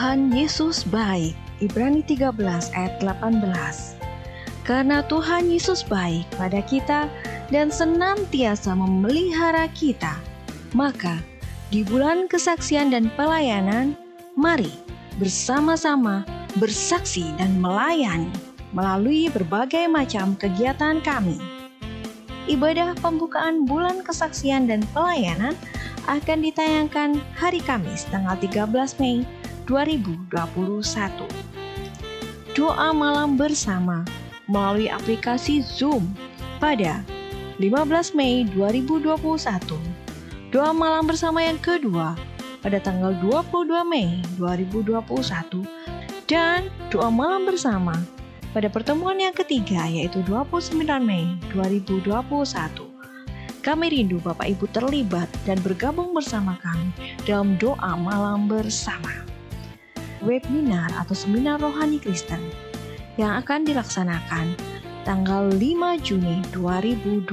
Tuhan Yesus baik. Ibrani 13 ayat 18. Karena Tuhan Yesus baik pada kita dan senantiasa memelihara kita, maka di bulan kesaksian dan pelayanan, mari bersama-sama bersaksi dan melayani melalui berbagai macam kegiatan kami. Ibadah pembukaan bulan kesaksian dan pelayanan akan ditayangkan hari Kamis tanggal 13 Mei 2021. Doa malam bersama melalui aplikasi Zoom pada 15 Mei 2021. Doa malam bersama yang kedua pada tanggal 22 Mei 2021 dan doa malam bersama pada pertemuan yang ketiga yaitu 29 Mei 2021. Kami rindu Bapak Ibu terlibat dan bergabung bersama kami dalam doa malam bersama. Webinar atau seminar rohani Kristen yang akan dilaksanakan tanggal 5 Juni 2021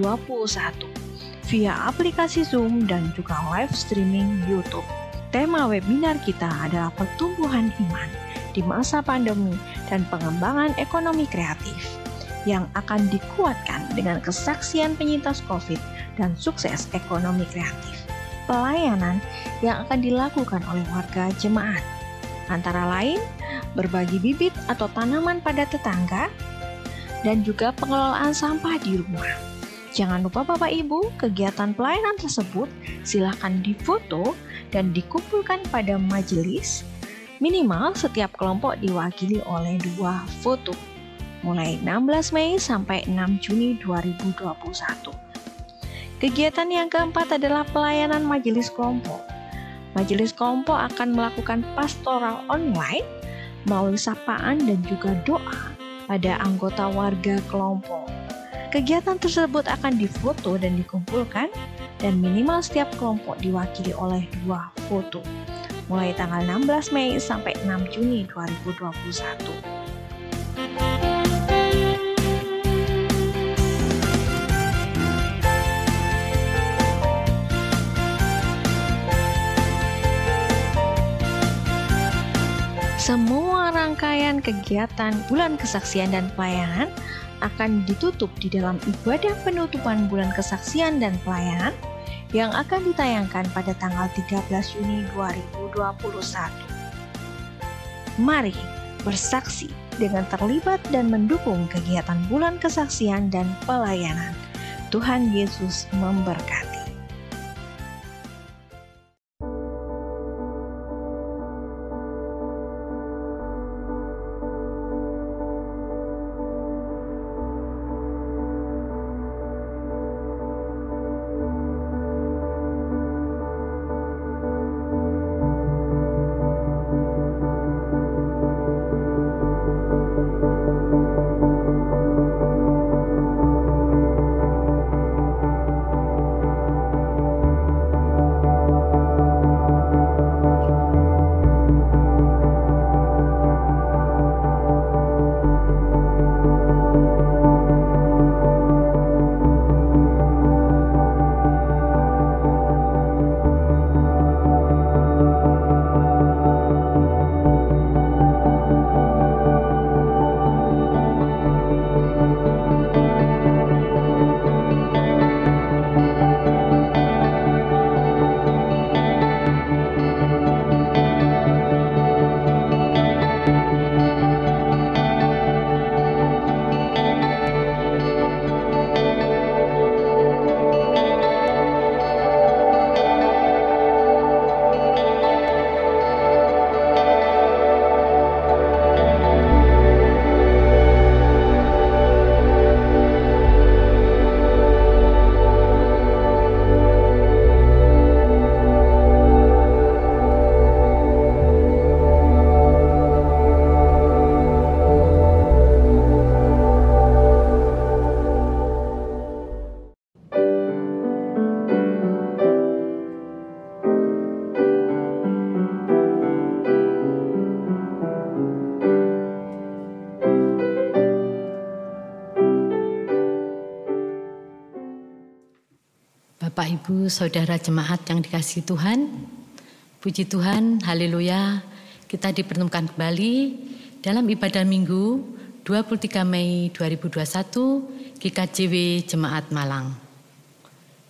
via aplikasi Zoom dan juga live streaming YouTube. Tema webinar kita adalah pertumbuhan iman di masa pandemi dan pengembangan ekonomi kreatif yang akan dikuatkan dengan kesaksian penyintas COVID dan sukses ekonomi kreatif. Pelayanan yang akan dilakukan oleh warga jemaat, antara lain berbagi bibit atau tanaman pada tetangga, dan juga pengelolaan sampah di rumah. Jangan lupa Bapak Ibu, kegiatan pelayanan tersebut silakan difoto dan dikumpulkan pada majelis. Minimal setiap kelompok diwakili oleh dua foto mulai 16 Mei sampai 6 Juni 2021. Kegiatan yang keempat adalah pelayanan majelis kelompok. Majelis kelompok akan melakukan pastoral online melalui sapaan dan juga doa pada anggota warga kelompok. Kegiatan tersebut akan difoto dan dikumpulkan dan minimal setiap kelompok diwakili oleh dua foto mulai tanggal 16 Mei sampai 6 Juni 2021. Semua rangkaian kegiatan bulan kesaksian dan pelayanan akan ditutup di dalam ibadah penutupan bulan kesaksian dan pelayanan yang akan ditayangkan pada tanggal 13 Juni 2021. Mari bersaksi dengan terlibat dan mendukung kegiatan bulan kesaksian dan pelayanan. Tuhan Yesus memberkati. Ibu Saudara jemaat yang dikasih Tuhan, puji Tuhan, haleluya. Kita dipertemukan kembali dalam ibadah minggu 23 Mei 2021 GKJW Jemaat Malang.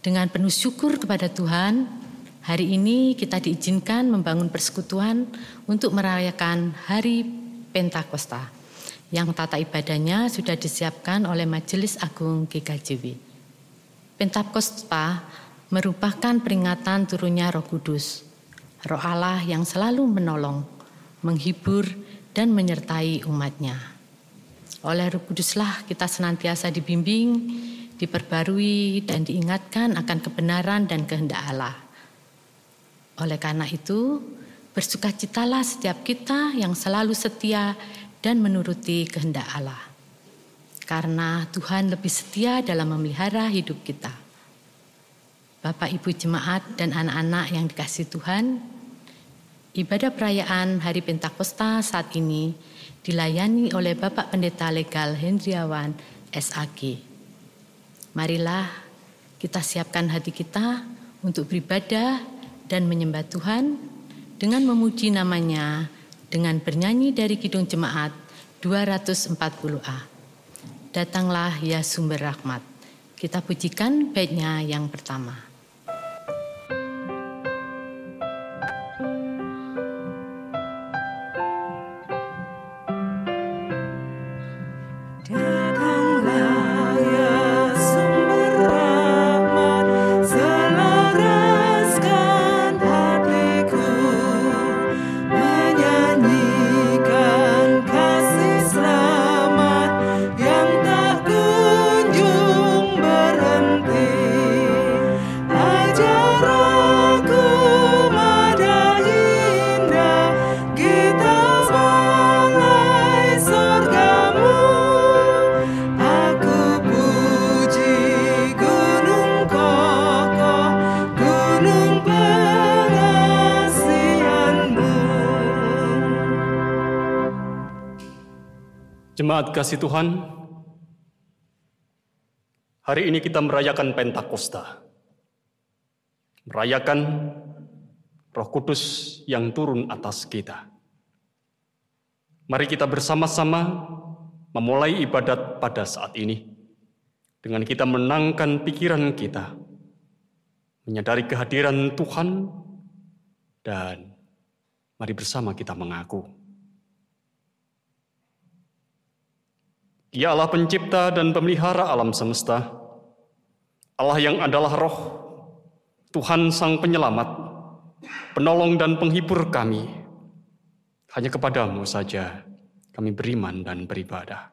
Dengan penuh syukur kepada Tuhan, hari ini kita diizinkan membangun persekutuan untuk merayakan Hari Pentakosta yang tata ibadahnya sudah disiapkan oleh Majelis Agung GKJW. Pentakosta merupakan peringatan turunnya Roh Kudus, Roh Allah yang selalu menolong, menghibur, dan menyertai umatnya. Oleh Roh Kuduslah kita senantiasa dibimbing, diperbarui, dan diingatkan akan kebenaran dan kehendak Allah. Oleh karena itu, bersukacitalah setiap kita yang selalu setia dan menuruti kehendak Allah. Karena Tuhan lebih setia dalam memelihara hidup kita. Bapak Ibu jemaat dan anak-anak yang dikasih Tuhan, ibadah perayaan Hari Pentakosta saat ini dilayani oleh Bapak Pendeta Legal Hendriawan SAG. Marilah kita siapkan hati kita untuk beribadah dan menyembah Tuhan dengan memuji namanya dengan bernyanyi dari Kidung Jemaat 240A. Datanglah ya sumber rahmat. Kita pujikan baitnya yang pertama. Jemaat kasih Tuhan, hari ini kita merayakan Pentakosta. Merayakan Roh Kudus yang turun atas kita. Mari kita bersama-sama memulai ibadat pada saat ini dengan kita menangkan pikiran kita, menyadari kehadiran Tuhan, dan mari bersama kita mengaku. Ia Allah pencipta dan pemelihara alam semesta. Allah yang adalah roh, Tuhan sang penyelamat, penolong dan penghibur kami. Hanya kepadamu saja kami beriman dan beribadah.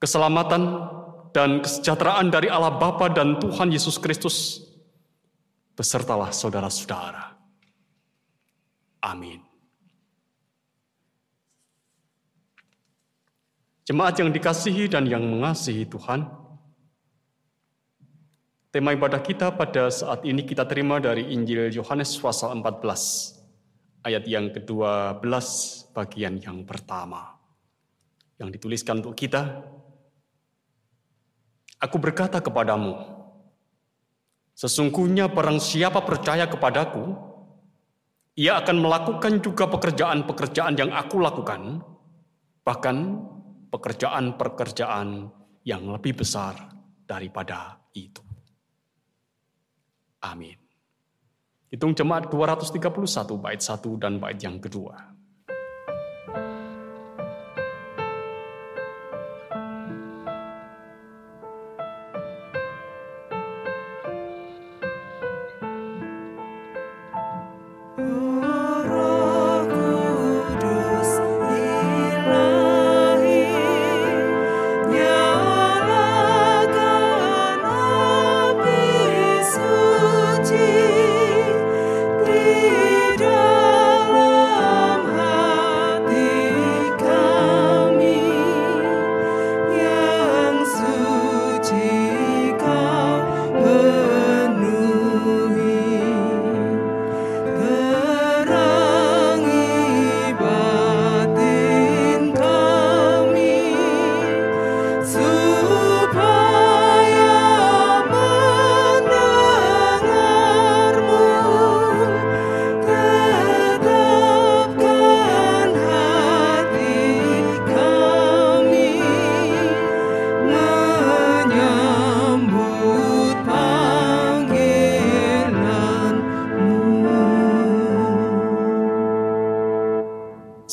Keselamatan dan kesejahteraan dari Allah Bapa dan Tuhan Yesus Kristus besertalah saudara-saudara. Amin. Jemaat yang dikasihi dan yang mengasihi Tuhan, tema ibadah kita pada saat ini kita terima dari Injil Yohanes pasal 14, ayat yang ke-12 bagian yang pertama. Yang dituliskan untuk kita, Aku berkata kepadamu, sesungguhnya barang siapa percaya kepadaku, ia akan melakukan juga pekerjaan-pekerjaan yang aku lakukan, bahkan pekerjaan-pekerjaan yang lebih besar daripada itu. Amin. Hitung jemaat 231 bait 1 dan bait yang kedua.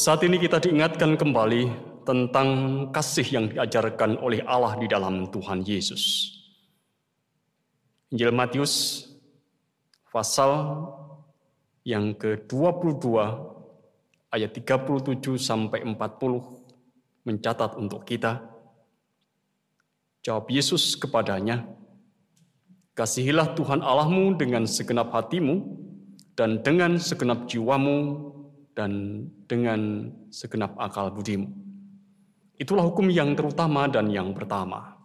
Saat ini kita diingatkan kembali tentang kasih yang diajarkan oleh Allah di dalam Tuhan Yesus. Injil Matius pasal yang ke-22 ayat 37 sampai 40 mencatat untuk kita. Jawab Yesus kepadanya, Kasihilah Tuhan Allahmu dengan segenap hatimu dan dengan segenap jiwamu dan dengan segenap akal budimu. Itulah hukum yang terutama dan yang pertama.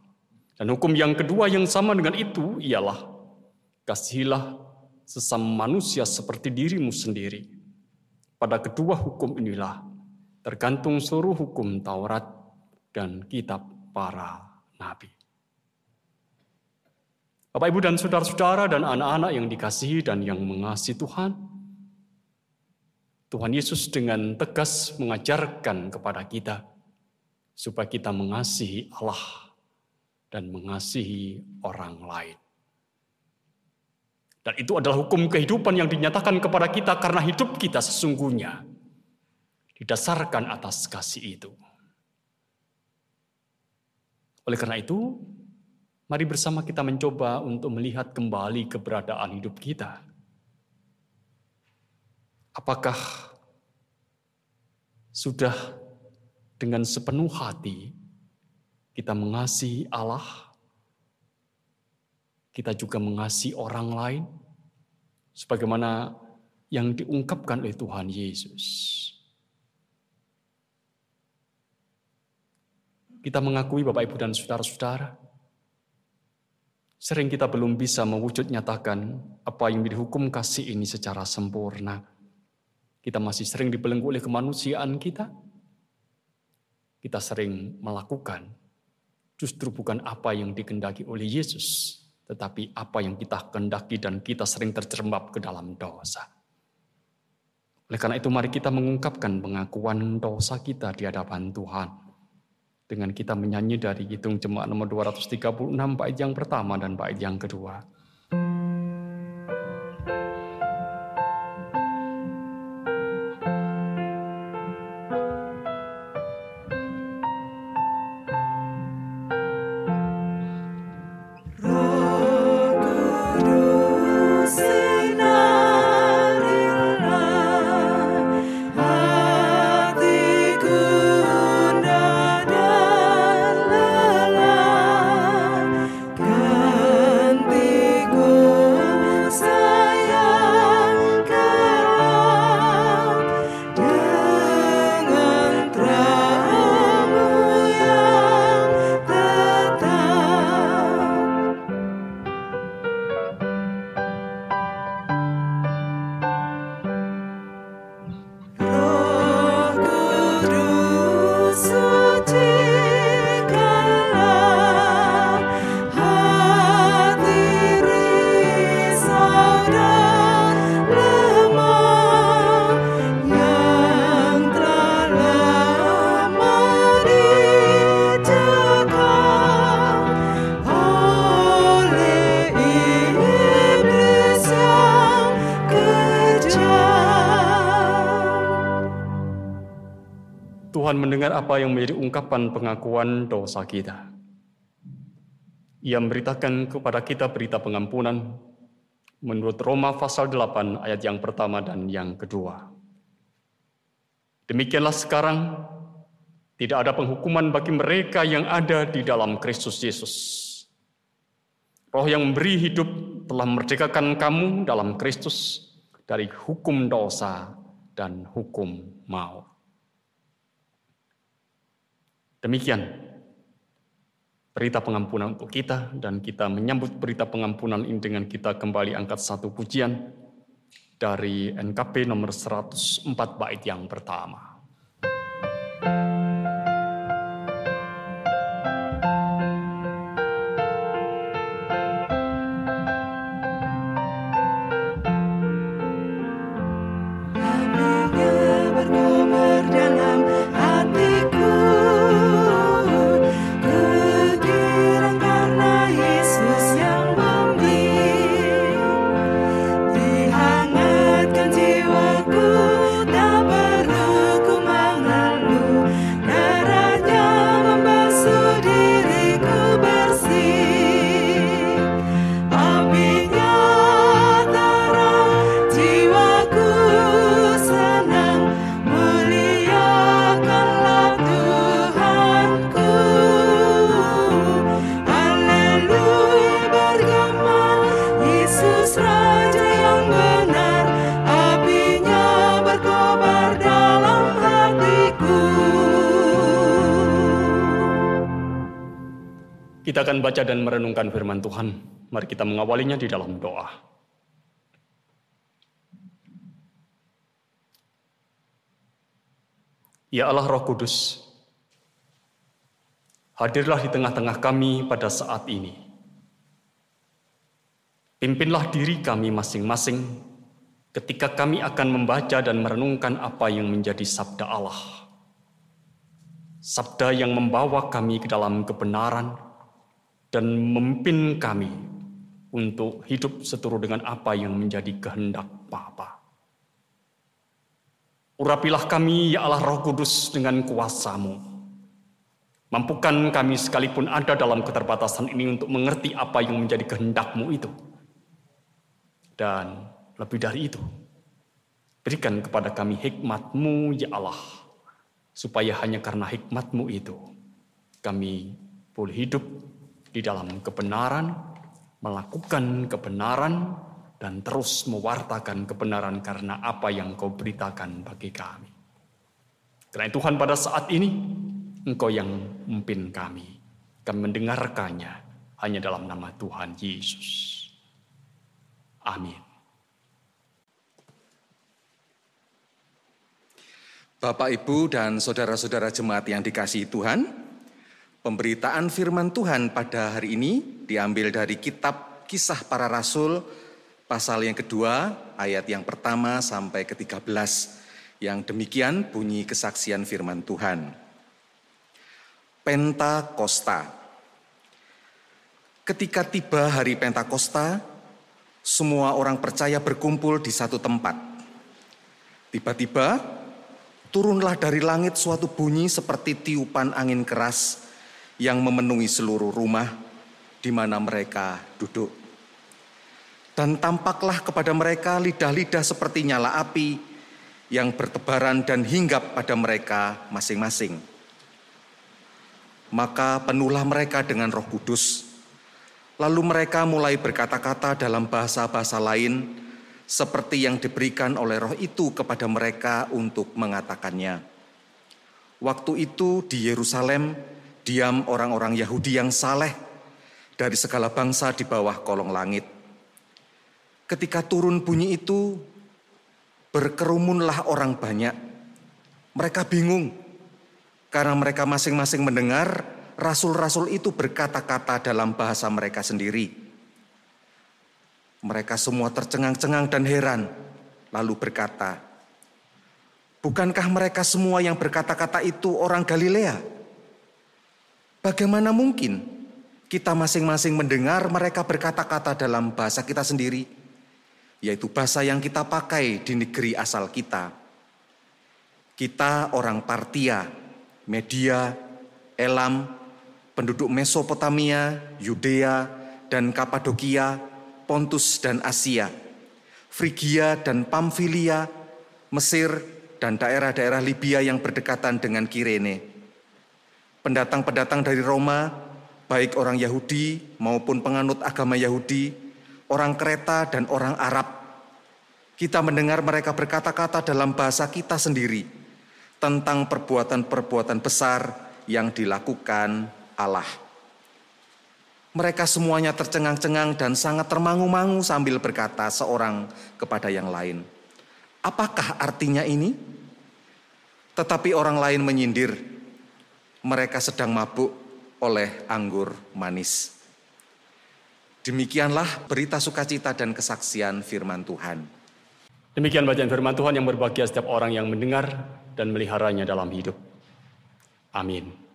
Dan hukum yang kedua yang sama dengan itu ialah kasihilah sesama manusia seperti dirimu sendiri. Pada kedua hukum inilah tergantung seluruh hukum Taurat dan kitab para nabi. Bapak, Ibu, dan saudara-saudara, dan anak-anak yang dikasihi dan yang mengasihi Tuhan, Tuhan Yesus dengan tegas mengajarkan kepada kita supaya kita mengasihi Allah dan mengasihi orang lain. Dan itu adalah hukum kehidupan yang dinyatakan kepada kita karena hidup kita sesungguhnya didasarkan atas kasih itu. Oleh karena itu, Mari bersama kita mencoba untuk melihat kembali keberadaan hidup kita. Apakah sudah dengan sepenuh hati kita mengasihi Allah? Kita juga mengasihi orang lain sebagaimana yang diungkapkan oleh Tuhan Yesus. Kita mengakui Bapak Ibu dan saudara-saudara, Sering kita belum bisa mewujud nyatakan apa yang dihukum kasih ini secara sempurna. Kita masih sering dibelenggu oleh kemanusiaan kita. Kita sering melakukan justru bukan apa yang dikendaki oleh Yesus, tetapi apa yang kita kendaki dan kita sering terjerembab ke dalam dosa. Oleh karena itu mari kita mengungkapkan pengakuan dosa kita di hadapan Tuhan dengan kita menyanyi dari hitung jemaat nomor 236 bait yang pertama dan bait yang kedua. Mendengar apa yang menjadi ungkapan pengakuan dosa kita. Ia memberitakan kepada kita berita pengampunan menurut Roma pasal 8 ayat yang pertama dan yang kedua. Demikianlah sekarang tidak ada penghukuman bagi mereka yang ada di dalam Kristus Yesus. Roh yang memberi hidup telah merdekakan kamu dalam Kristus dari hukum dosa dan hukum maut. Demikian berita pengampunan untuk kita dan kita menyambut berita pengampunan ini dengan kita kembali angkat satu pujian dari NKP nomor 104 bait yang pertama. Akan baca dan merenungkan firman Tuhan. Mari kita mengawalinya di dalam doa. Ya Allah Roh Kudus, hadirlah di tengah-tengah kami pada saat ini. Pimpinlah diri kami masing-masing ketika kami akan membaca dan merenungkan apa yang menjadi sabda Allah. Sabda yang membawa kami ke dalam kebenaran dan memimpin kami untuk hidup seturut dengan apa yang menjadi kehendak Bapa. Urapilah kami, ya Allah Roh Kudus, dengan kuasamu. Mampukan kami sekalipun ada dalam keterbatasan ini untuk mengerti apa yang menjadi kehendakmu itu dan lebih dari itu, berikan kepada kami hikmatmu ya Allah, supaya hanya karena hikmatmu itu, kami boleh hidup di dalam kebenaran, melakukan kebenaran, dan terus mewartakan kebenaran karena apa yang kau beritakan bagi kami. Karena Tuhan pada saat ini, Engkau yang memimpin kami. Kami mendengarkannya hanya dalam nama Tuhan Yesus. Amin. Bapak, Ibu, dan saudara-saudara jemaat yang dikasihi Tuhan, pemberitaan firman Tuhan pada hari ini diambil dari kitab Kisah Para Rasul, pasal yang kedua, ayat yang pertama sampai ke-13, yang demikian bunyi kesaksian firman Tuhan. Pentakosta. Ketika tiba hari Pentakosta, semua orang percaya berkumpul di satu tempat. Tiba-tiba turunlah dari langit suatu bunyi seperti tiupan angin keras yang memenuhi seluruh rumah di mana mereka duduk. Dan tampaklah kepada mereka lidah-lidah seperti nyala api yang bertebaran dan hinggap pada mereka masing-masing. Maka penuhlah mereka dengan roh kudus Lalu mereka mulai berkata-kata dalam bahasa-bahasa lain, seperti yang diberikan oleh roh itu kepada mereka untuk mengatakannya. Waktu itu di Yerusalem diam orang-orang Yahudi yang saleh dari segala bangsa di bawah kolong langit. Ketika turun bunyi itu, berkerumunlah orang banyak. Mereka bingung karena mereka masing-masing mendengar rasul-rasul itu berkata-kata dalam bahasa mereka sendiri. Mereka semua tercengang-cengang dan heran, lalu berkata, Bukankah mereka semua yang berkata-kata itu orang Galilea? Bagaimana mungkin kita masing-masing mendengar mereka berkata-kata dalam bahasa kita sendiri, yaitu bahasa yang kita pakai di negeri asal kita? Kita orang Partia, Media, Elam, penduduk Mesopotamia, Yudea, dan Kapadokia, Pontus dan Asia, Frigia dan Pamfilia, Mesir, dan daerah-daerah Libya yang berdekatan dengan Kirene. Pendatang-pendatang dari Roma, baik orang Yahudi maupun penganut agama Yahudi, orang Kreta dan orang Arab. Kita mendengar mereka berkata-kata dalam bahasa kita sendiri tentang perbuatan-perbuatan besar yang dilakukan Allah. Mereka semuanya tercengang-cengang dan sangat termangu-mangu sambil berkata seorang kepada yang lain, "Apakah artinya ini?" Tetapi orang lain menyindir, "Mereka sedang mabuk oleh anggur manis." Demikianlah berita sukacita dan kesaksian firman Tuhan. Demikian bacaan firman Tuhan yang berbahagia setiap orang yang mendengar dan meliharanya dalam hidup. Amin.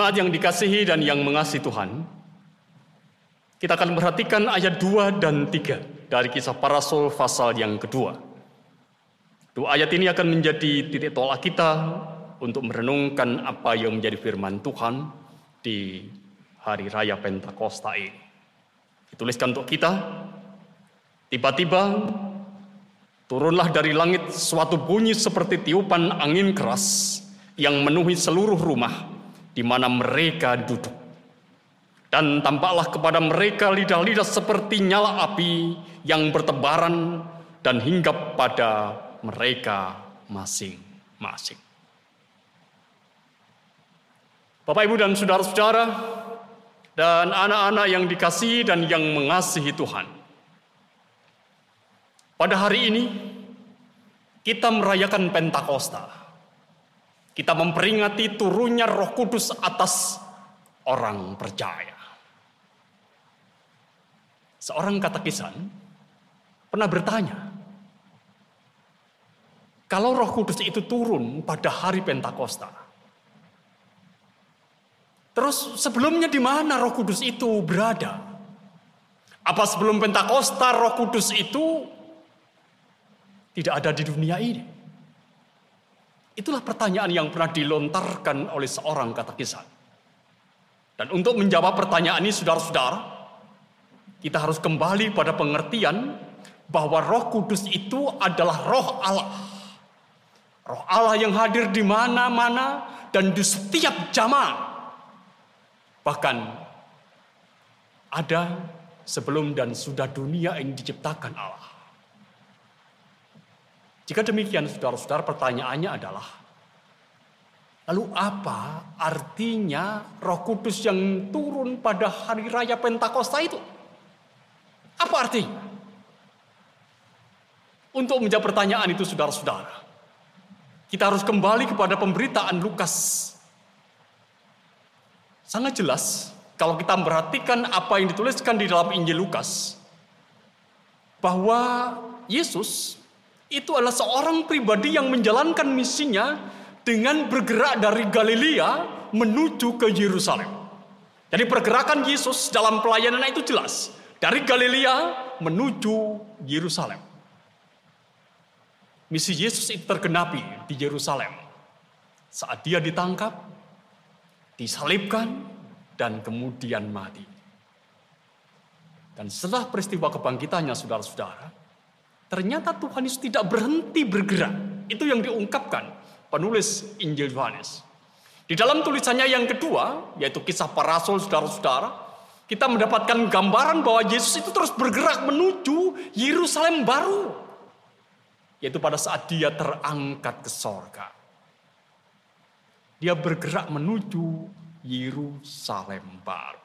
Jemaat yang dikasihi dan yang mengasihi Tuhan, kita akan perhatikan ayat 2 dan 3 dari kisah para rasul pasal yang kedua. Dua ayat ini akan menjadi titik tolak kita untuk merenungkan apa yang menjadi firman Tuhan di hari raya Pentakosta ini. Dituliskan untuk kita, tiba-tiba Turunlah dari langit suatu bunyi seperti tiupan angin keras yang menuhi seluruh rumah di mana mereka duduk. Dan tampaklah kepada mereka lidah-lidah seperti nyala api yang bertebaran dan hinggap pada mereka masing-masing. Bapak, Ibu, dan saudara-saudara, dan anak-anak yang dikasihi dan yang mengasihi Tuhan. Pada hari ini kita merayakan Pentakosta. Kita memperingati turunnya Roh Kudus atas orang percaya. Seorang katekisan pernah bertanya, kalau Roh Kudus itu turun pada hari Pentakosta, terus sebelumnya di mana Roh Kudus itu berada? Apa sebelum Pentakosta Roh Kudus itu tidak ada di dunia ini? Itulah pertanyaan yang pernah dilontarkan oleh seorang kata kisah. Dan untuk menjawab pertanyaan ini saudara-saudara, kita harus kembali pada pengertian bahwa roh kudus itu adalah roh Allah. Roh Allah yang hadir di mana-mana dan di setiap zaman. Bahkan ada sebelum dan sudah dunia ini diciptakan Allah. Jika demikian saudara-saudara pertanyaannya adalah, lalu apa artinya roh kudus yang turun pada hari raya Pentakosta itu? Apa artinya? Untuk menjawab pertanyaan itu saudara-saudara, kita harus kembali kepada pemberitaan Lukas. Sangat jelas kalau kita memperhatikan apa yang dituliskan di dalam Injil Lukas, bahwa Yesus itu adalah seorang pribadi yang menjalankan misinya dengan bergerak dari Galilea menuju ke Yerusalem. Jadi pergerakan Yesus dalam pelayanan itu jelas. Dari Galilea menuju Yerusalem. Misi Yesus itu tergenapi di Yerusalem. Saat dia ditangkap, disalibkan, dan kemudian mati. Dan setelah peristiwa kebangkitannya saudara-saudara, Ternyata Tuhan Yesus tidak berhenti bergerak. Itu yang diungkapkan penulis Injil Yohanes. Di dalam tulisannya yang kedua, yaitu kisah para rasul saudara-saudara, kita mendapatkan gambaran bahwa Yesus itu terus bergerak menuju Yerusalem baru. Yaitu pada saat dia terangkat ke sorga. Dia bergerak menuju Yerusalem baru.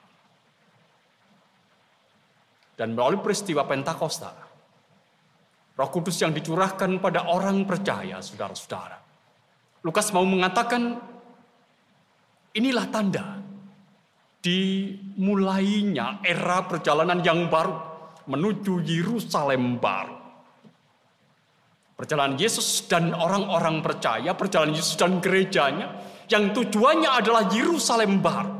Dan melalui peristiwa Pentakosta, Roh Kudus yang dicurahkan pada orang percaya, saudara-saudara. Lukas mau mengatakan, inilah tanda dimulainya era perjalanan yang baru menuju Yerusalem baru. Perjalanan Yesus dan orang-orang percaya, perjalanan Yesus dan gerejanya, yang tujuannya adalah Yerusalem baru.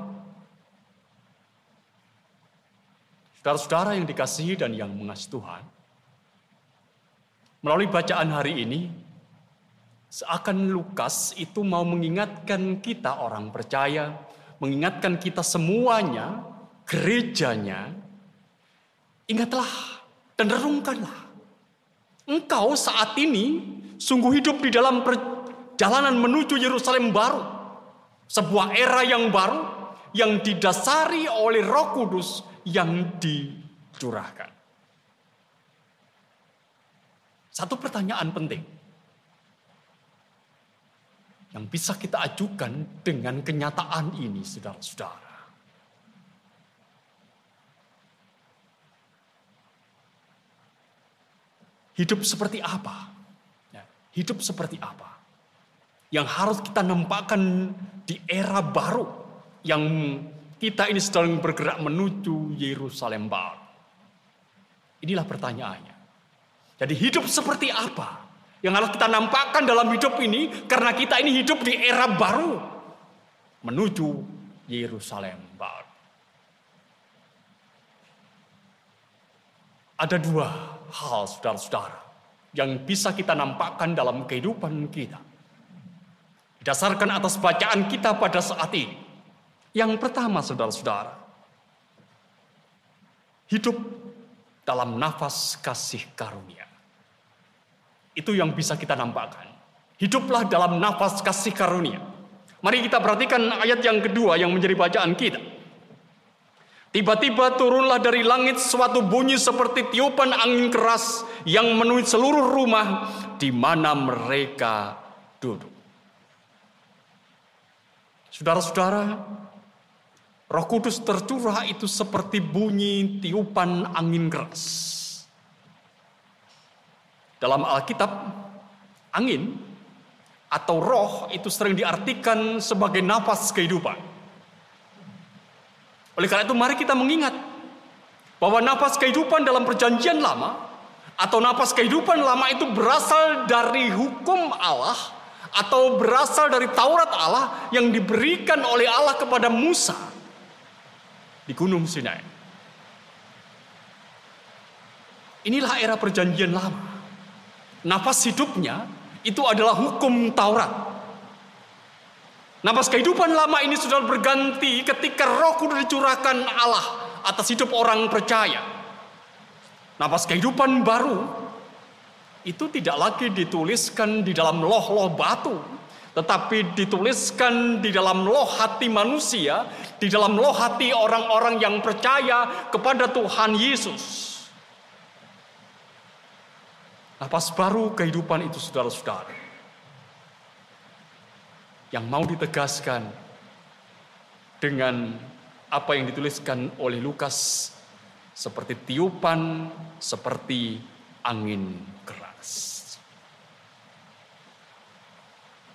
Saudara-saudara yang dikasihi dan yang mengasihi Tuhan, Melalui bacaan hari ini, seakan Lukas itu mau mengingatkan kita orang percaya, mengingatkan kita semuanya, gerejanya, ingatlah dan renungkanlah. Engkau saat ini sungguh hidup di dalam perjalanan menuju Yerusalem baru. Sebuah era yang baru yang didasari oleh roh kudus yang dicurahkan. Satu pertanyaan penting yang bisa kita ajukan dengan kenyataan ini, saudara-saudara. Hidup seperti apa? Ya, hidup seperti apa? Yang harus kita nampakkan di era baru yang kita ini sedang bergerak menuju Yerusalem baru. Inilah pertanyaannya. Jadi hidup seperti apa yang harus kita nampakkan dalam hidup ini karena kita ini hidup di era baru menuju Yerusalem baru. Ada dua hal saudara-saudara yang bisa kita nampakkan dalam kehidupan kita. Didasarkan atas bacaan kita pada saat ini. Yang pertama saudara-saudara, hidup dalam nafas kasih karunia. Itu yang bisa kita nampakkan. Hiduplah dalam nafas kasih karunia. Mari kita perhatikan ayat yang kedua yang menjadi bacaan kita. Tiba-tiba turunlah dari langit suatu bunyi seperti tiupan angin keras yang menuhi seluruh rumah di mana mereka duduk. Saudara-saudara, Roh Kudus tercurah itu seperti bunyi tiupan angin keras. Dalam Alkitab, angin atau roh itu sering diartikan sebagai nafas kehidupan. Oleh karena itu mari kita mengingat bahwa nafas kehidupan dalam perjanjian lama atau nafas kehidupan lama itu berasal dari hukum Allah atau berasal dari Taurat Allah yang diberikan oleh Allah kepada Musa di Gunung Sinai. Inilah era perjanjian lama. Nafas hidupnya itu adalah hukum Taurat. Nafas kehidupan lama ini sudah berganti ketika roh kudus dicurahkan Allah atas hidup orang percaya. Nafas kehidupan baru itu tidak lagi dituliskan di dalam loh-loh batu, tetapi dituliskan di dalam loh hati manusia, di dalam loh hati orang-orang yang percaya kepada Tuhan Yesus. Nafas baru kehidupan itu saudara-saudara yang mau ditegaskan dengan apa yang dituliskan oleh Lukas seperti tiupan, seperti angin keras.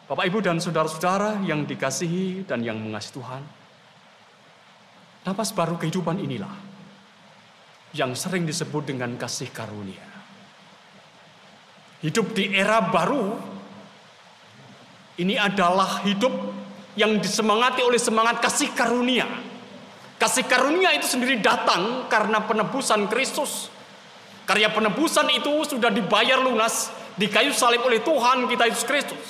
Bapak, Ibu, dan saudara-saudara yang dikasihi dan yang mengasihi Tuhan, napas baru kehidupan inilah yang sering disebut dengan kasih karunia. Hidup di era baru ini adalah hidup yang disemangati oleh semangat kasih karunia. Kasih karunia itu sendiri datang karena penebusan Kristus. Karya penebusan itu sudah dibayar lunas di kayu salib oleh Tuhan kita Yesus Kristus.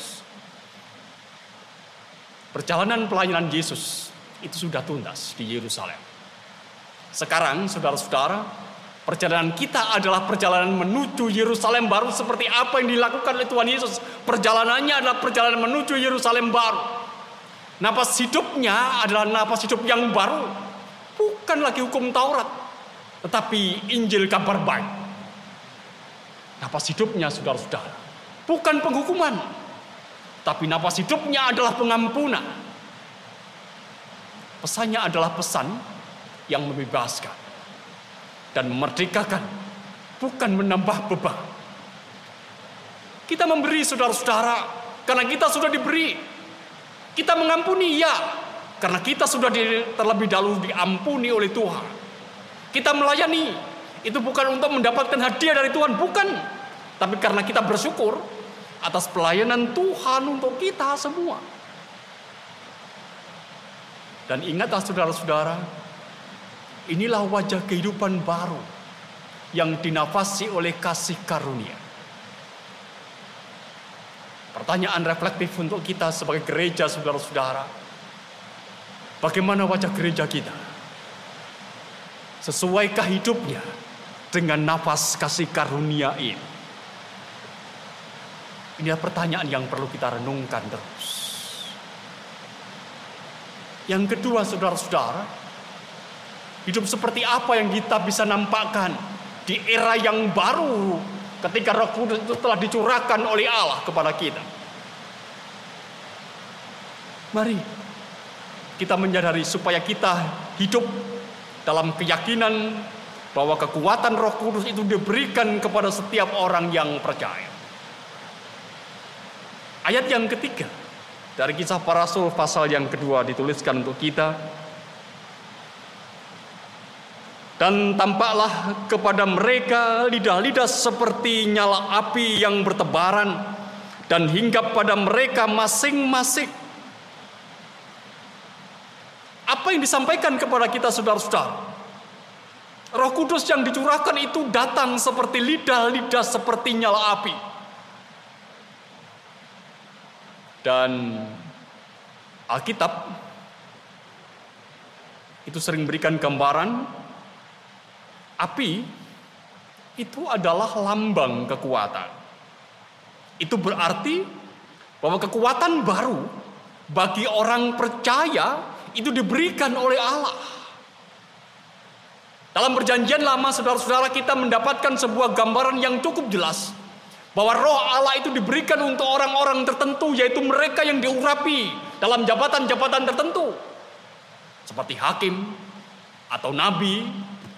Perjalanan pelayanan Yesus itu sudah tuntas di Yerusalem. Sekarang saudara-saudara, Perjalanan kita adalah perjalanan menuju Yerusalem baru seperti apa yang dilakukan oleh Tuhan Yesus. Perjalanannya adalah perjalanan menuju Yerusalem baru. Napas hidupnya adalah napas hidup yang baru. Bukan lagi hukum Taurat. Tetapi Injil kabar baik. Napas hidupnya saudara-saudara. Bukan penghukuman. Tapi napas hidupnya adalah pengampunan. Pesannya adalah pesan yang membebaskan dan memerdekakan, bukan menambah beban. Kita memberi saudara-saudara karena kita sudah diberi. Kita mengampuni ya, karena kita sudah terlebih dahulu diampuni oleh Tuhan. Kita melayani itu bukan untuk mendapatkan hadiah dari Tuhan, bukan. Tapi karena kita bersyukur atas pelayanan Tuhan untuk kita semua. Dan ingatlah saudara-saudara, Inilah wajah kehidupan baru yang dinafasi oleh kasih karunia. Pertanyaan reflektif untuk kita sebagai gereja saudara-saudara. Bagaimana wajah gereja kita? Sesuaikah hidupnya dengan nafas kasih karunia ini? Ini pertanyaan yang perlu kita renungkan terus. Yang kedua saudara-saudara, Hidup seperti apa yang kita bisa nampakkan di era yang baru ketika Roh Kudus itu telah dicurahkan oleh Allah kepada kita. Mari kita menyadari supaya kita hidup dalam keyakinan bahwa kekuatan Roh Kudus itu diberikan kepada setiap orang yang percaya. Ayat yang ketiga dari kisah para rasul pasal yang kedua dituliskan untuk kita dan tampaklah kepada mereka lidah-lidah seperti nyala api yang bertebaran dan hinggap pada mereka masing-masing. Apa yang disampaikan kepada kita saudara-saudara? Roh Kudus yang dicurahkan itu datang seperti lidah-lidah seperti nyala api. Dan Alkitab itu sering berikan gambaran Api itu adalah lambang kekuatan. Itu berarti bahwa kekuatan baru bagi orang percaya itu diberikan oleh Allah. Dalam perjanjian lama saudara-saudara kita mendapatkan sebuah gambaran yang cukup jelas bahwa roh Allah itu diberikan untuk orang-orang tertentu yaitu mereka yang diurapi dalam jabatan-jabatan tertentu seperti hakim atau nabi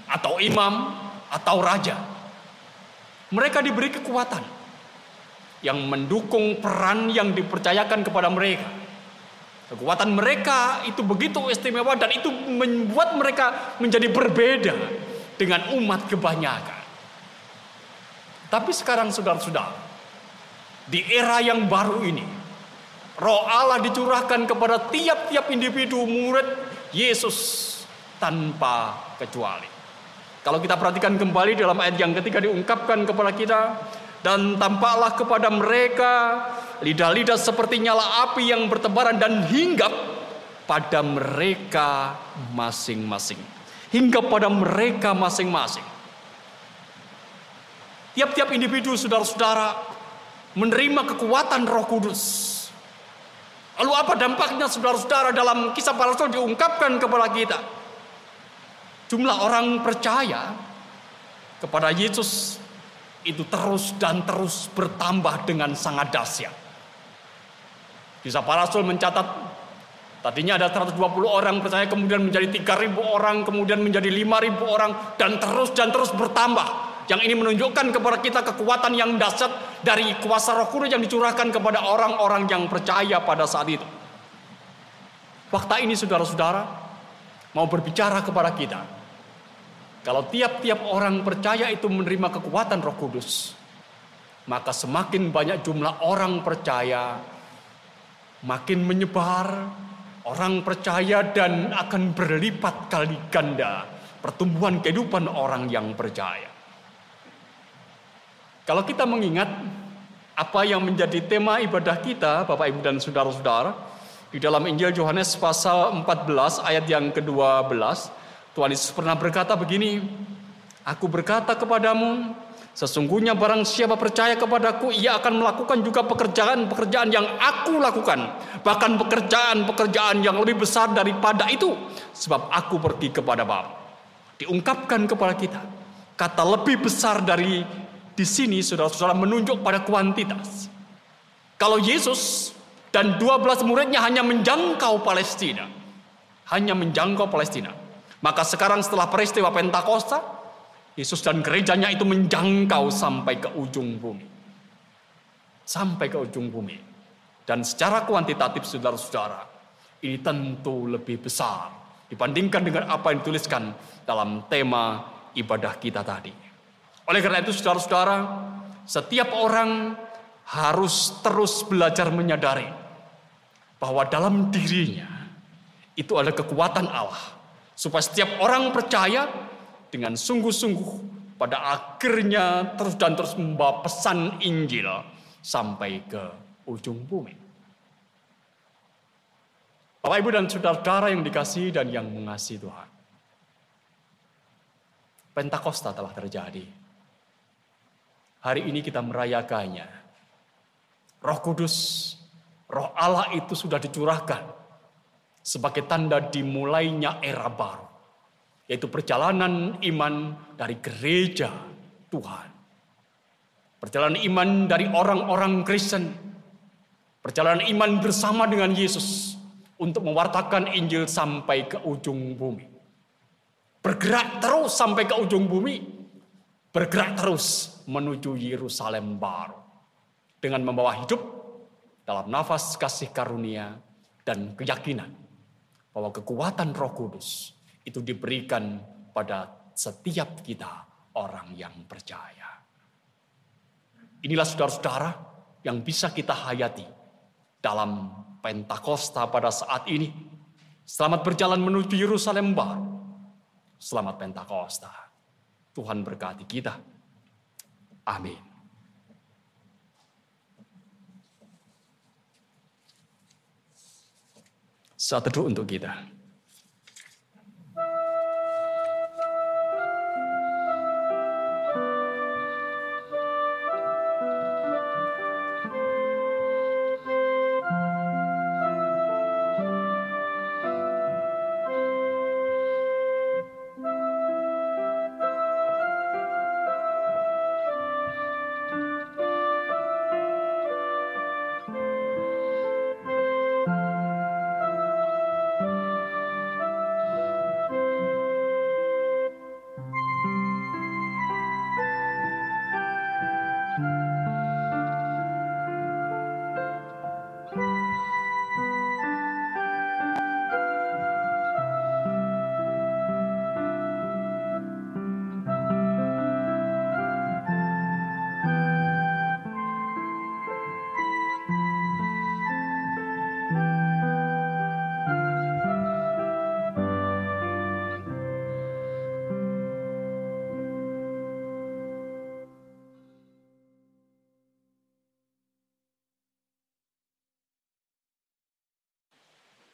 atau imam atau raja. Mereka diberi kekuatan yang mendukung peran yang dipercayakan kepada mereka. Kekuatan mereka itu begitu istimewa dan itu membuat mereka menjadi berbeda dengan umat kebanyakan. Tapi sekarang saudara-saudara, di era yang baru ini, roh Allah dicurahkan kepada tiap-tiap individu murid Yesus tanpa kecuali. Kalau kita perhatikan kembali dalam ayat yang ketiga diungkapkan kepada kita, dan tampaklah kepada mereka lidah-lidah seperti nyala api yang bertebaran dan hinggap pada mereka masing-masing. Hingga pada mereka masing-masing. Tiap-tiap individu saudara-saudara menerima kekuatan roh kudus. Lalu apa dampaknya saudara-saudara dalam kisah para rasul diungkapkan kepada kita? Jumlah orang percaya kepada Yesus itu terus dan terus bertambah dengan sangat dahsyat. Kisah para rasul mencatat tadinya ada 120 orang percaya kemudian menjadi 3000 orang kemudian menjadi 5000 orang dan terus dan terus bertambah. Yang ini menunjukkan kepada kita kekuatan yang dahsyat dari kuasa Roh Kudus yang dicurahkan kepada orang-orang yang percaya pada saat itu. Fakta ini saudara-saudara mau berbicara kepada kita kalau tiap-tiap orang percaya itu menerima kekuatan Roh Kudus, maka semakin banyak jumlah orang percaya, makin menyebar orang percaya dan akan berlipat kali ganda pertumbuhan kehidupan orang yang percaya. Kalau kita mengingat apa yang menjadi tema ibadah kita, Bapak Ibu dan saudara-saudara, di dalam Injil Yohanes pasal 14 ayat yang ke-12, Tuhan Yesus pernah berkata begini, Aku berkata kepadamu, sesungguhnya barang siapa percaya kepadaku, ia akan melakukan juga pekerjaan-pekerjaan yang aku lakukan. Bahkan pekerjaan-pekerjaan yang lebih besar daripada itu. Sebab aku pergi kepada Bapa. Diungkapkan kepada kita. Kata lebih besar dari di sini saudara-saudara menunjuk pada kuantitas. Kalau Yesus dan 12 muridnya hanya menjangkau Palestina. Hanya menjangkau Palestina maka sekarang setelah peristiwa Pentakosta, Yesus dan gerejanya itu menjangkau sampai ke ujung bumi. Sampai ke ujung bumi. Dan secara kuantitatif saudara-saudara, ini tentu lebih besar dibandingkan dengan apa yang dituliskan dalam tema ibadah kita tadi. Oleh karena itu saudara-saudara, setiap orang harus terus belajar menyadari bahwa dalam dirinya itu ada kekuatan Allah Supaya setiap orang percaya dengan sungguh-sungguh pada akhirnya terus dan terus membawa pesan Injil sampai ke ujung bumi. Bapak Ibu dan saudara-saudara yang dikasih dan yang mengasihi Tuhan. Pentakosta telah terjadi. Hari ini kita merayakannya. Roh Kudus, Roh Allah itu sudah dicurahkan sebagai tanda dimulainya era baru, yaitu perjalanan iman dari gereja Tuhan. Perjalanan iman dari orang-orang Kristen, perjalanan iman bersama dengan Yesus untuk mewartakan Injil sampai ke ujung bumi. Bergerak terus sampai ke ujung bumi, bergerak terus menuju Yerusalem baru dengan membawa hidup dalam nafas kasih karunia dan keyakinan bahwa kekuatan Roh Kudus itu diberikan pada setiap kita orang yang percaya. Inilah saudara-saudara yang bisa kita hayati dalam Pentakosta pada saat ini. Selamat berjalan menuju Yerusalem baru. Selamat Pentakosta. Tuhan berkati kita. Amin. Saat untuk kita.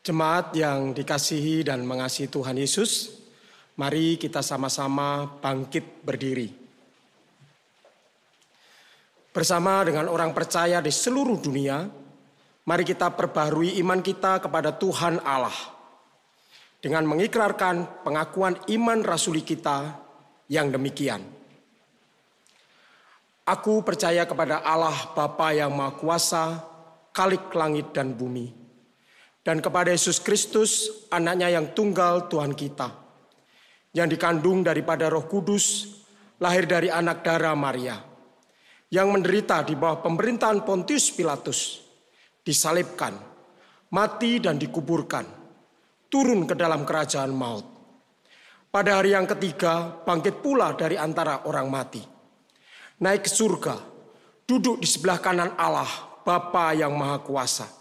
Jemaat yang dikasihi dan mengasihi Tuhan Yesus, mari kita sama-sama bangkit berdiri. Bersama dengan orang percaya di seluruh dunia, mari kita perbarui iman kita kepada Tuhan Allah. Dengan mengikrarkan pengakuan iman rasuli kita yang demikian. Aku percaya kepada Allah Bapa yang Maha Kuasa, Kalik langit dan bumi dan kepada Yesus Kristus, anaknya yang tunggal Tuhan kita, yang dikandung daripada roh kudus, lahir dari anak darah Maria, yang menderita di bawah pemerintahan Pontius Pilatus, disalibkan, mati dan dikuburkan, turun ke dalam kerajaan maut. Pada hari yang ketiga, bangkit pula dari antara orang mati. Naik ke surga, duduk di sebelah kanan Allah, Bapa yang Maha Kuasa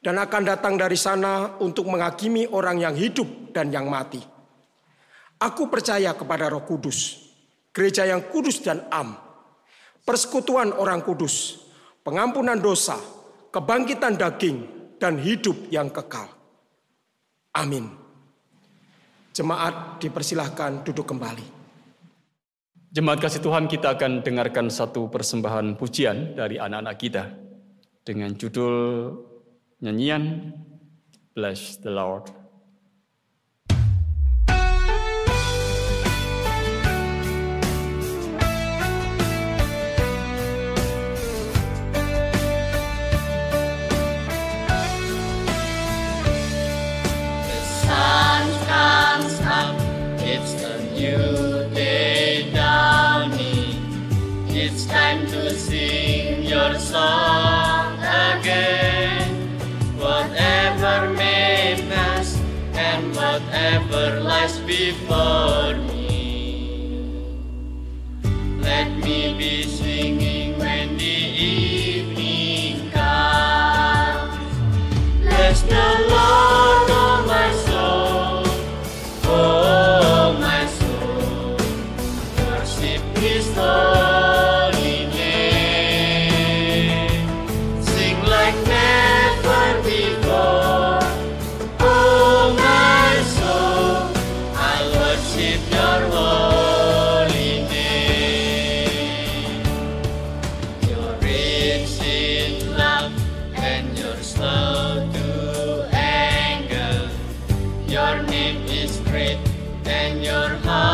dan akan datang dari sana untuk menghakimi orang yang hidup dan yang mati. Aku percaya kepada Roh Kudus, gereja yang kudus dan am, persekutuan orang kudus, pengampunan dosa, kebangkitan daging, dan hidup yang kekal. Amin. Jemaat dipersilahkan duduk kembali. Jemaat kasih Tuhan kita akan dengarkan satu persembahan pujian dari anak-anak kita dengan judul Nyanyian Bless the Lord. The sun comes up, it's a new day, Johnny. It's time to sing your song lies before me. Let me be singing when the evening comes. Bless the Lord, Your name is great and your heart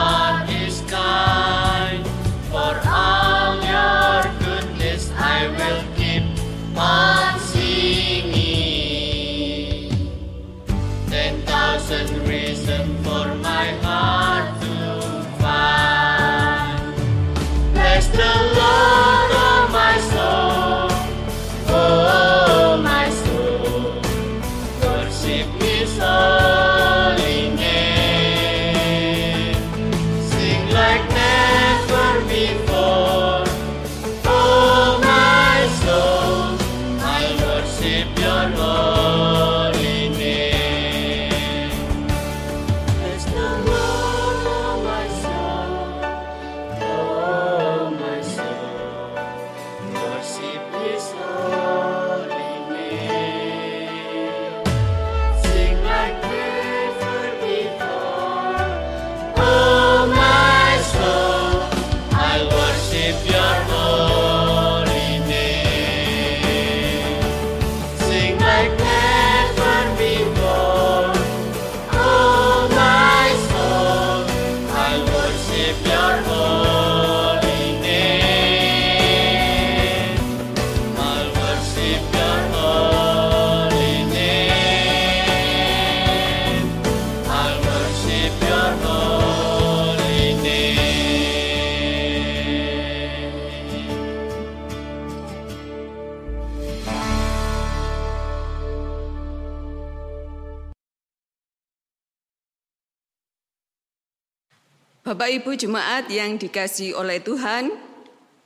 Ibu jemaat yang dikasih oleh Tuhan,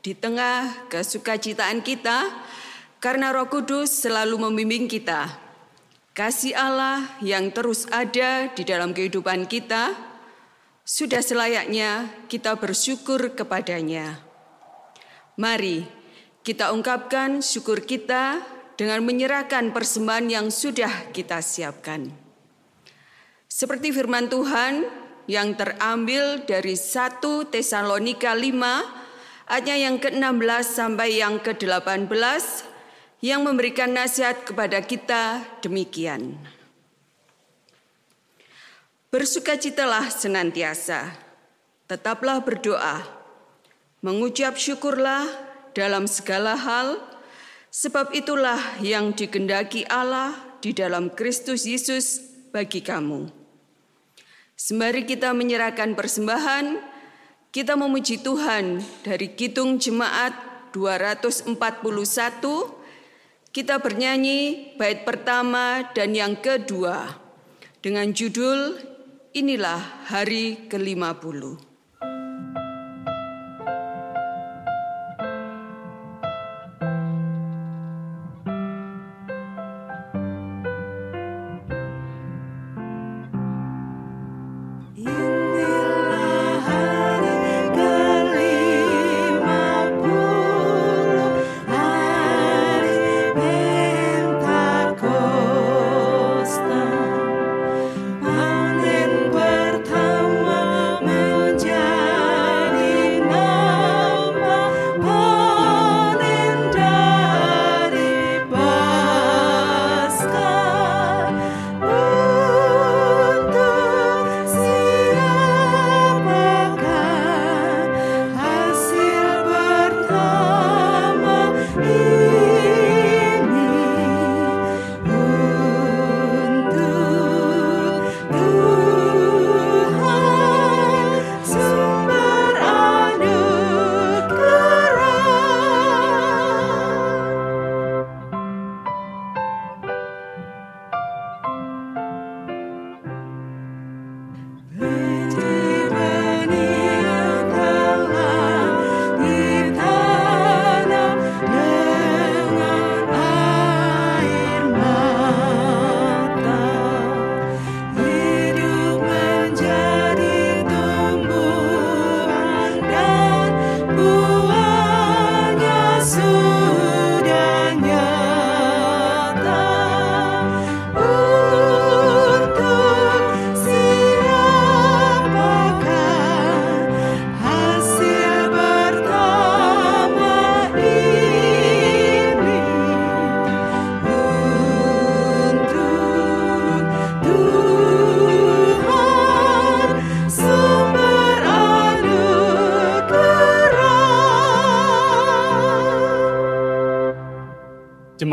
di tengah kesukacitaan kita, karena Roh Kudus selalu membimbing kita. Kasih Allah yang terus ada di dalam kehidupan kita, sudah selayaknya kita bersyukur kepadanya. Mari kita ungkapkan syukur kita dengan menyerahkan persembahan yang sudah kita siapkan. Seperti firman Tuhan yang terambil dari 1 Tesalonika 5 ayat yang ke-16 sampai yang ke-18 yang memberikan nasihat kepada kita demikian. Bersukacitalah senantiasa, tetaplah berdoa, mengucap syukurlah dalam segala hal, sebab itulah yang digendaki Allah di dalam Kristus Yesus bagi kamu. Sembari kita menyerahkan persembahan, kita memuji Tuhan dari Kidung Jemaat 241 kita bernyanyi bait pertama dan yang kedua dengan judul Inilah Hari ke-50.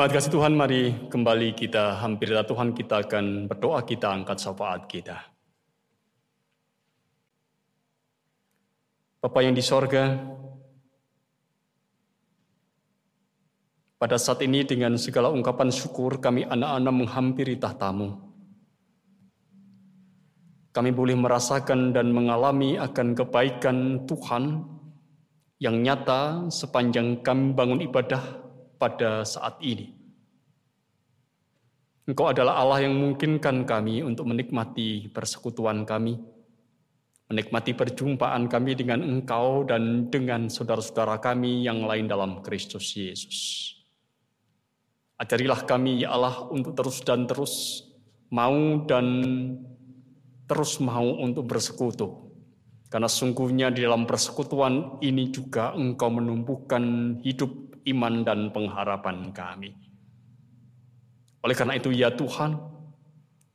Jemaat kasih Tuhan, mari kembali kita hampir Tuhan, kita akan berdoa, kita angkat syafaat kita. Bapak yang di sorga, pada saat ini dengan segala ungkapan syukur kami anak-anak menghampiri tahtamu. Kami boleh merasakan dan mengalami akan kebaikan Tuhan yang nyata sepanjang kami bangun ibadah pada saat ini. Engkau adalah Allah yang memungkinkan kami untuk menikmati persekutuan kami, menikmati perjumpaan kami dengan Engkau dan dengan saudara-saudara kami yang lain dalam Kristus Yesus. Ajarilah kami, ya Allah, untuk terus dan terus mau dan terus mau untuk bersekutu. Karena sungguhnya di dalam persekutuan ini juga Engkau menumbuhkan hidup iman dan pengharapan kami. Oleh karena itu ya Tuhan,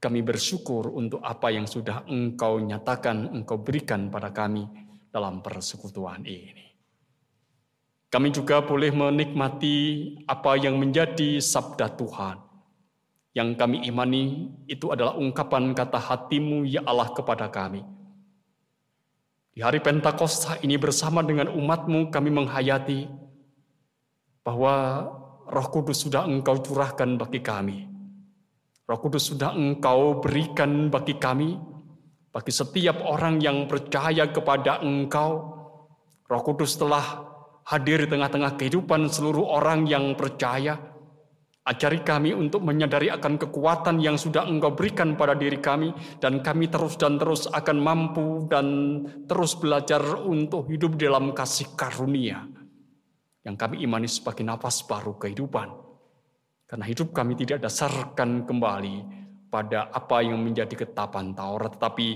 kami bersyukur untuk apa yang sudah Engkau nyatakan, Engkau berikan pada kami dalam persekutuan ini. Kami juga boleh menikmati apa yang menjadi sabda Tuhan. Yang kami imani itu adalah ungkapan kata hatimu ya Allah kepada kami. Di hari Pentakosta ini bersama dengan umatmu kami menghayati bahwa Roh Kudus sudah Engkau curahkan bagi kami. Roh Kudus sudah Engkau berikan bagi kami, bagi setiap orang yang percaya kepada Engkau. Roh Kudus telah hadir di tengah-tengah kehidupan seluruh orang yang percaya. Ajari kami untuk menyadari akan kekuatan yang sudah Engkau berikan pada diri kami, dan kami terus dan terus akan mampu dan terus belajar untuk hidup dalam kasih karunia yang kami imani sebagai nafas baru kehidupan. Karena hidup kami tidak dasarkan kembali pada apa yang menjadi ketetapan Taurat, tetapi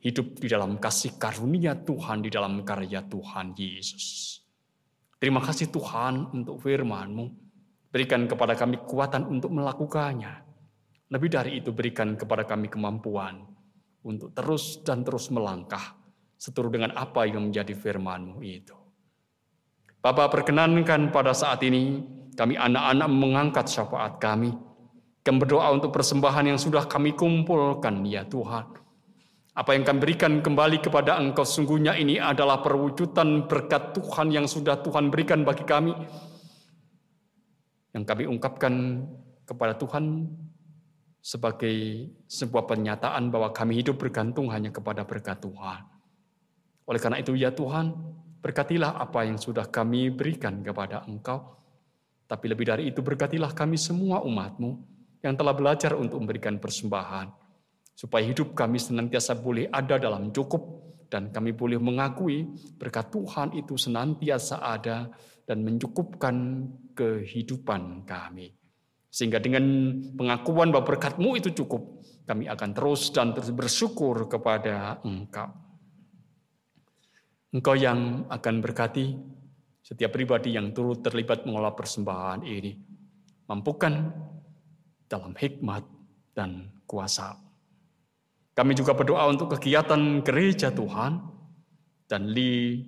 hidup di dalam kasih karunia Tuhan, di dalam karya Tuhan Yesus. Terima kasih Tuhan untuk firman-Mu. Berikan kepada kami kekuatan untuk melakukannya. Lebih dari itu berikan kepada kami kemampuan untuk terus dan terus melangkah seturut dengan apa yang menjadi firman-Mu itu. Bapak perkenankan pada saat ini kami anak-anak mengangkat syafaat kami. Kami berdoa untuk persembahan yang sudah kami kumpulkan ya Tuhan. Apa yang kami berikan kembali kepada Engkau sungguhnya ini adalah perwujudan berkat Tuhan yang sudah Tuhan berikan bagi kami. Yang kami ungkapkan kepada Tuhan sebagai sebuah pernyataan bahwa kami hidup bergantung hanya kepada berkat Tuhan. Oleh karena itu ya Tuhan, berkatilah apa yang sudah kami berikan kepada Engkau. Tapi lebih dari itu berkatilah kami semua umatmu yang telah belajar untuk memberikan persembahan. Supaya hidup kami senantiasa boleh ada dalam cukup dan kami boleh mengakui berkat Tuhan itu senantiasa ada dan mencukupkan kehidupan kami. Sehingga dengan pengakuan bahwa berkatmu itu cukup, kami akan terus dan terus bersyukur kepada Engkau. Engkau yang akan berkati setiap pribadi yang turut terlibat mengolah persembahan ini. Mampukan dalam hikmat dan kuasa. Kami juga berdoa untuk kegiatan gereja Tuhan dan di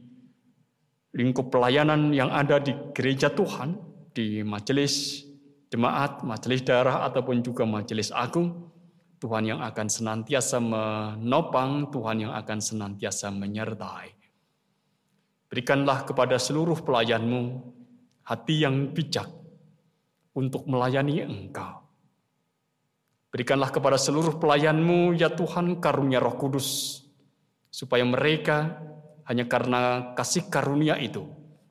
lingkup pelayanan yang ada di gereja Tuhan, di majelis jemaat, majelis daerah ataupun juga majelis agung. Tuhan yang akan senantiasa menopang, Tuhan yang akan senantiasa menyertai. Berikanlah kepada seluruh pelayanmu hati yang bijak untuk melayani engkau. Berikanlah kepada seluruh pelayanmu, ya Tuhan, karunia roh kudus, supaya mereka hanya karena kasih karunia itu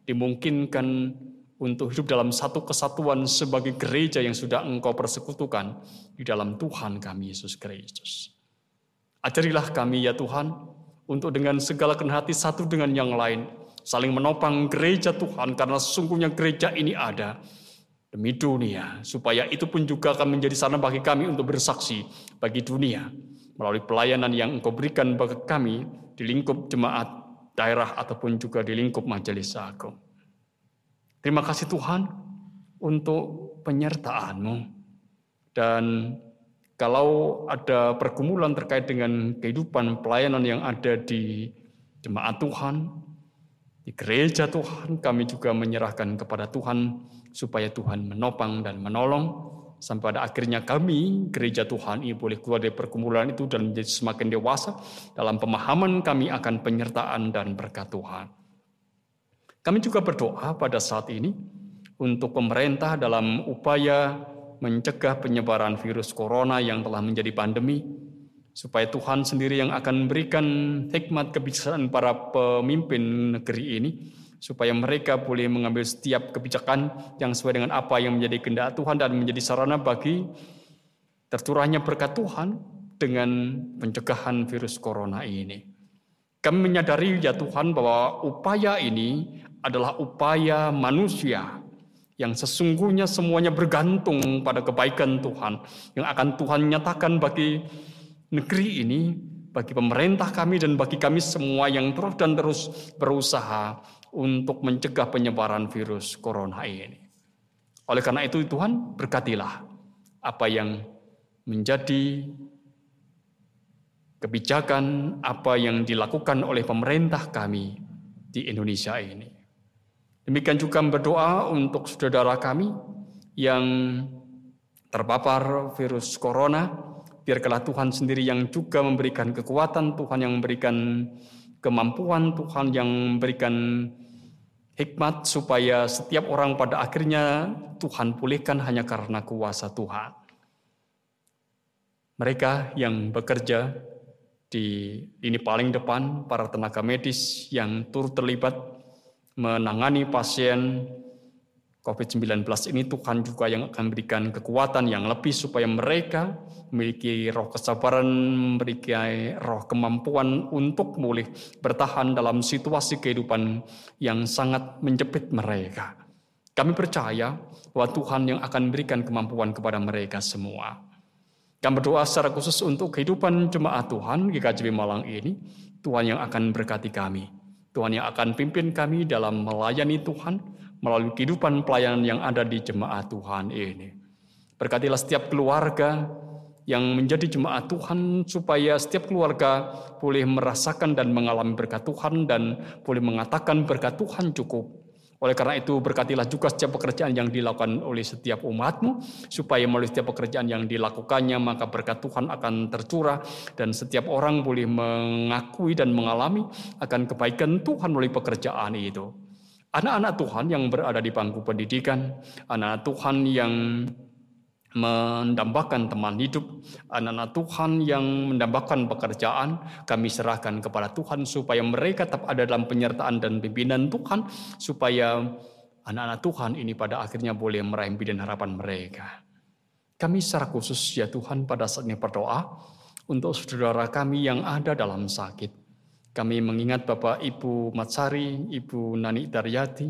dimungkinkan untuk hidup dalam satu kesatuan sebagai gereja yang sudah engkau persekutukan di dalam Tuhan kami Yesus Kristus. Ajarilah kami ya Tuhan, untuk dengan segala hati satu dengan yang lain, saling menopang gereja Tuhan karena sesungguhnya gereja ini ada demi dunia. Supaya itu pun juga akan menjadi sana bagi kami untuk bersaksi bagi dunia. Melalui pelayanan yang Engkau berikan bagi kami di lingkup jemaat daerah ataupun juga di lingkup majelis agung. Terima kasih Tuhan untuk penyertaan-Mu. Dan kalau ada pergumulan terkait dengan kehidupan pelayanan yang ada di jemaat Tuhan, di gereja Tuhan kami juga menyerahkan kepada Tuhan supaya Tuhan menopang dan menolong sampai pada akhirnya kami gereja Tuhan ini boleh keluar dari pergumulan itu dan menjadi semakin dewasa dalam pemahaman kami akan penyertaan dan berkat Tuhan. Kami juga berdoa pada saat ini untuk pemerintah dalam upaya mencegah penyebaran virus corona yang telah menjadi pandemi supaya Tuhan sendiri yang akan memberikan hikmat kebijaksanaan para pemimpin negeri ini supaya mereka boleh mengambil setiap kebijakan yang sesuai dengan apa yang menjadi kehendak Tuhan dan menjadi sarana bagi tercurahnya berkat Tuhan dengan pencegahan virus corona ini. Kami menyadari ya Tuhan bahwa upaya ini adalah upaya manusia yang sesungguhnya semuanya bergantung pada kebaikan Tuhan yang akan Tuhan nyatakan bagi negeri ini, bagi pemerintah kami dan bagi kami semua yang terus dan terus berusaha untuk mencegah penyebaran virus corona ini. Oleh karena itu Tuhan berkatilah apa yang menjadi kebijakan apa yang dilakukan oleh pemerintah kami di Indonesia ini. Demikian juga berdoa untuk saudara kami yang terpapar virus corona, Biarkanlah Tuhan sendiri yang juga memberikan kekuatan, Tuhan yang memberikan kemampuan, Tuhan yang memberikan hikmat supaya setiap orang pada akhirnya Tuhan pulihkan hanya karena kuasa Tuhan. Mereka yang bekerja di ini paling depan, para tenaga medis yang turut terlibat menangani pasien COVID-19 ini Tuhan juga yang akan berikan kekuatan yang lebih supaya mereka memiliki roh kesabaran, memiliki roh kemampuan untuk boleh bertahan dalam situasi kehidupan yang sangat menjepit mereka. Kami percaya bahwa Tuhan yang akan berikan kemampuan kepada mereka semua. Kami berdoa secara khusus untuk kehidupan jemaat Tuhan di KJB Malang ini. Tuhan yang akan berkati kami. Tuhan yang akan pimpin kami dalam melayani Tuhan melalui kehidupan pelayanan yang ada di jemaat Tuhan ini. Berkatilah setiap keluarga yang menjadi jemaat Tuhan supaya setiap keluarga boleh merasakan dan mengalami berkat Tuhan dan boleh mengatakan berkat Tuhan cukup. Oleh karena itu berkatilah juga setiap pekerjaan yang dilakukan oleh setiap umatmu, supaya melalui setiap pekerjaan yang dilakukannya maka berkat Tuhan akan tercurah dan setiap orang boleh mengakui dan mengalami akan kebaikan Tuhan melalui pekerjaan itu. Anak-anak Tuhan yang berada di bangku pendidikan, anak-anak Tuhan yang mendambakan teman hidup, anak-anak Tuhan yang mendambakan pekerjaan, kami serahkan kepada Tuhan supaya mereka tetap ada dalam penyertaan dan pimpinan Tuhan, supaya anak-anak Tuhan ini pada akhirnya boleh meraih dan harapan mereka. Kami secara khusus ya Tuhan pada saat ini berdoa untuk saudara kami yang ada dalam sakit. Kami mengingat Bapak Ibu Matsari, Ibu Nani Daryati,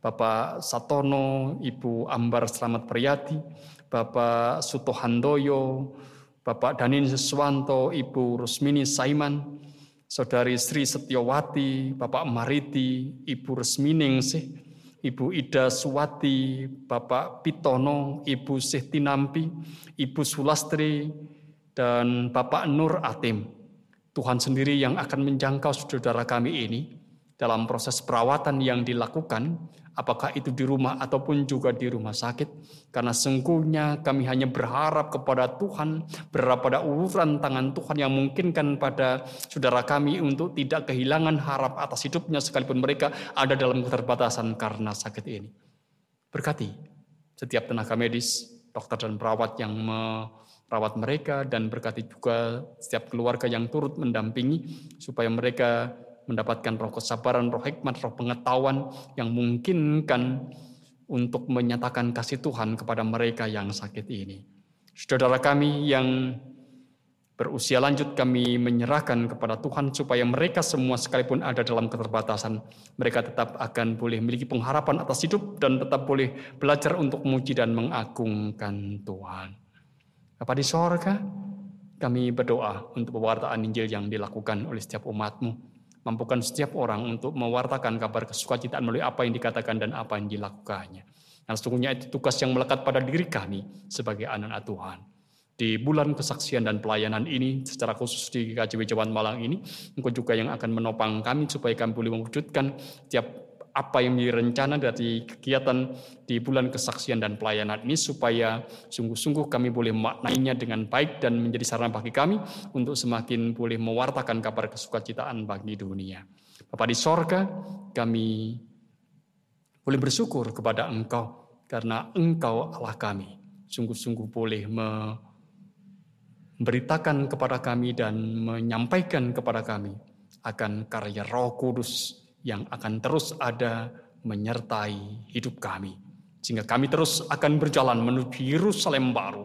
Bapak Satono, Ibu Ambar Selamat Priyati, Bapak Suto Handoyo, Bapak Danin Seswanto, Ibu Rusmini Saiman, Saudari Sri Setiawati, Bapak Mariti, Ibu Resminingsih, Ibu Ida Suwati, Bapak Pitono, Ibu Sehtinampi, Ibu Sulastri, dan Bapak Nur Atim. Tuhan sendiri yang akan menjangkau saudara kami ini dalam proses perawatan yang dilakukan apakah itu di rumah ataupun juga di rumah sakit. Karena sungguhnya kami hanya berharap kepada Tuhan, berharap pada uluran tangan Tuhan yang memungkinkan pada saudara kami untuk tidak kehilangan harap atas hidupnya sekalipun mereka ada dalam keterbatasan karena sakit ini. Berkati setiap tenaga medis, dokter dan perawat yang merawat mereka dan berkati juga setiap keluarga yang turut mendampingi supaya mereka mendapatkan roh kesabaran, roh hikmat, roh pengetahuan yang memungkinkan untuk menyatakan kasih Tuhan kepada mereka yang sakit ini. Saudara kami yang berusia lanjut kami menyerahkan kepada Tuhan supaya mereka semua sekalipun ada dalam keterbatasan, mereka tetap akan boleh memiliki pengharapan atas hidup dan tetap boleh belajar untuk memuji dan mengagungkan Tuhan. Apa di sorga, kami berdoa untuk pewartaan Injil yang dilakukan oleh setiap umatmu. Mampukan setiap orang untuk mewartakan kabar kesukacitaan melalui apa yang dikatakan dan apa yang dilakukannya. Dan sesungguhnya itu tugas yang melekat pada diri kami sebagai anak-anak Tuhan. Di bulan kesaksian dan pelayanan ini, secara khusus di KJW Jawa Malang ini, engkau juga yang akan menopang kami supaya kami boleh mewujudkan tiap apa yang direncana dari kegiatan di bulan kesaksian dan pelayanan ini supaya sungguh-sungguh kami boleh memaknainya dengan baik dan menjadi sarana bagi kami untuk semakin boleh mewartakan kabar kesukacitaan bagi dunia. Bapak di sorga, kami boleh bersyukur kepada Engkau karena Engkau Allah kami. Sungguh-sungguh boleh memberitakan kepada kami dan menyampaikan kepada kami akan karya Roh Kudus yang akan terus ada menyertai hidup kami. Sehingga kami terus akan berjalan menuju Yerusalem baru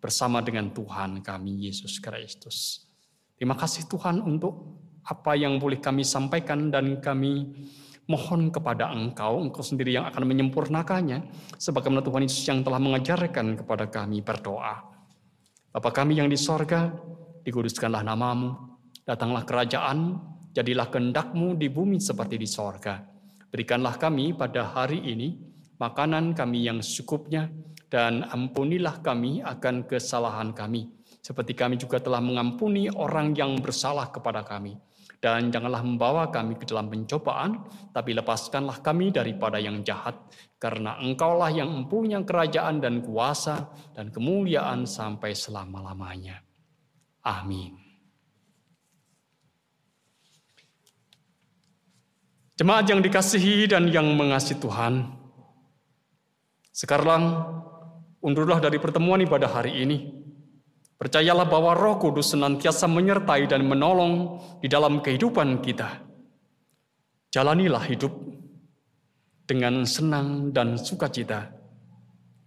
bersama dengan Tuhan kami Yesus Kristus. Terima kasih Tuhan untuk apa yang boleh kami sampaikan dan kami mohon kepada Engkau, Engkau sendiri yang akan menyempurnakannya, sebagaimana Tuhan Yesus yang telah mengajarkan kepada kami berdoa. Bapa kami yang di sorga, dikuduskanlah namamu, datanglah kerajaan, Jadilah kehendakmu di bumi seperti di sorga. Berikanlah kami pada hari ini makanan kami yang secukupnya, dan ampunilah kami akan kesalahan kami, seperti kami juga telah mengampuni orang yang bersalah kepada kami. Dan janganlah membawa kami ke dalam pencobaan, tapi lepaskanlah kami daripada yang jahat, karena engkaulah yang mempunyai kerajaan dan kuasa dan kemuliaan sampai selama-lamanya. Amin. Jemaat yang dikasihi dan yang mengasihi Tuhan, sekarang undurlah dari pertemuan ibadah hari ini. Percayalah bahwa Roh Kudus senantiasa menyertai dan menolong di dalam kehidupan kita. Jalanilah hidup dengan senang dan sukacita,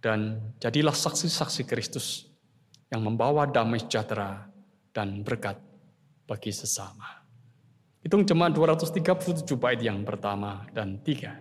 dan jadilah saksi-saksi Kristus yang membawa damai sejahtera dan berkat bagi sesama. Hitung jemaat 237 bait yang pertama dan tiga.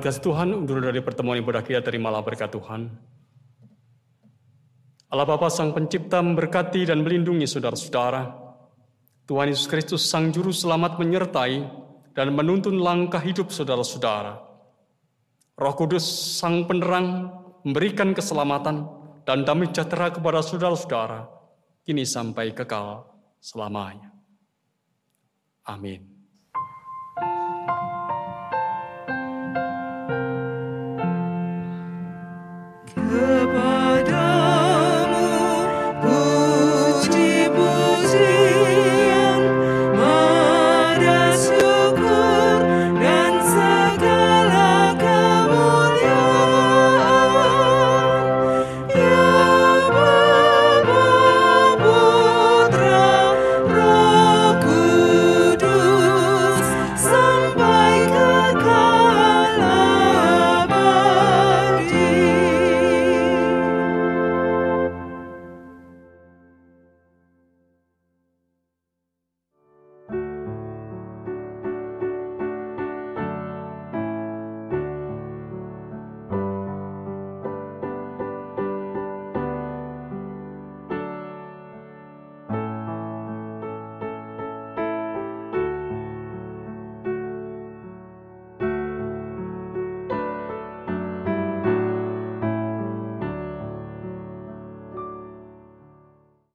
Terima kasih Tuhan untuk dari pertemuan ibadah kita terimalah berkat Tuhan. Allah Bapa Sang Pencipta memberkati dan melindungi saudara-saudara. Tuhan Yesus Kristus Sang Juru Selamat menyertai dan menuntun langkah hidup saudara-saudara. Roh Kudus Sang Penerang memberikan keselamatan dan damai sejahtera kepada saudara-saudara, kini sampai kekal selamanya. Amin. the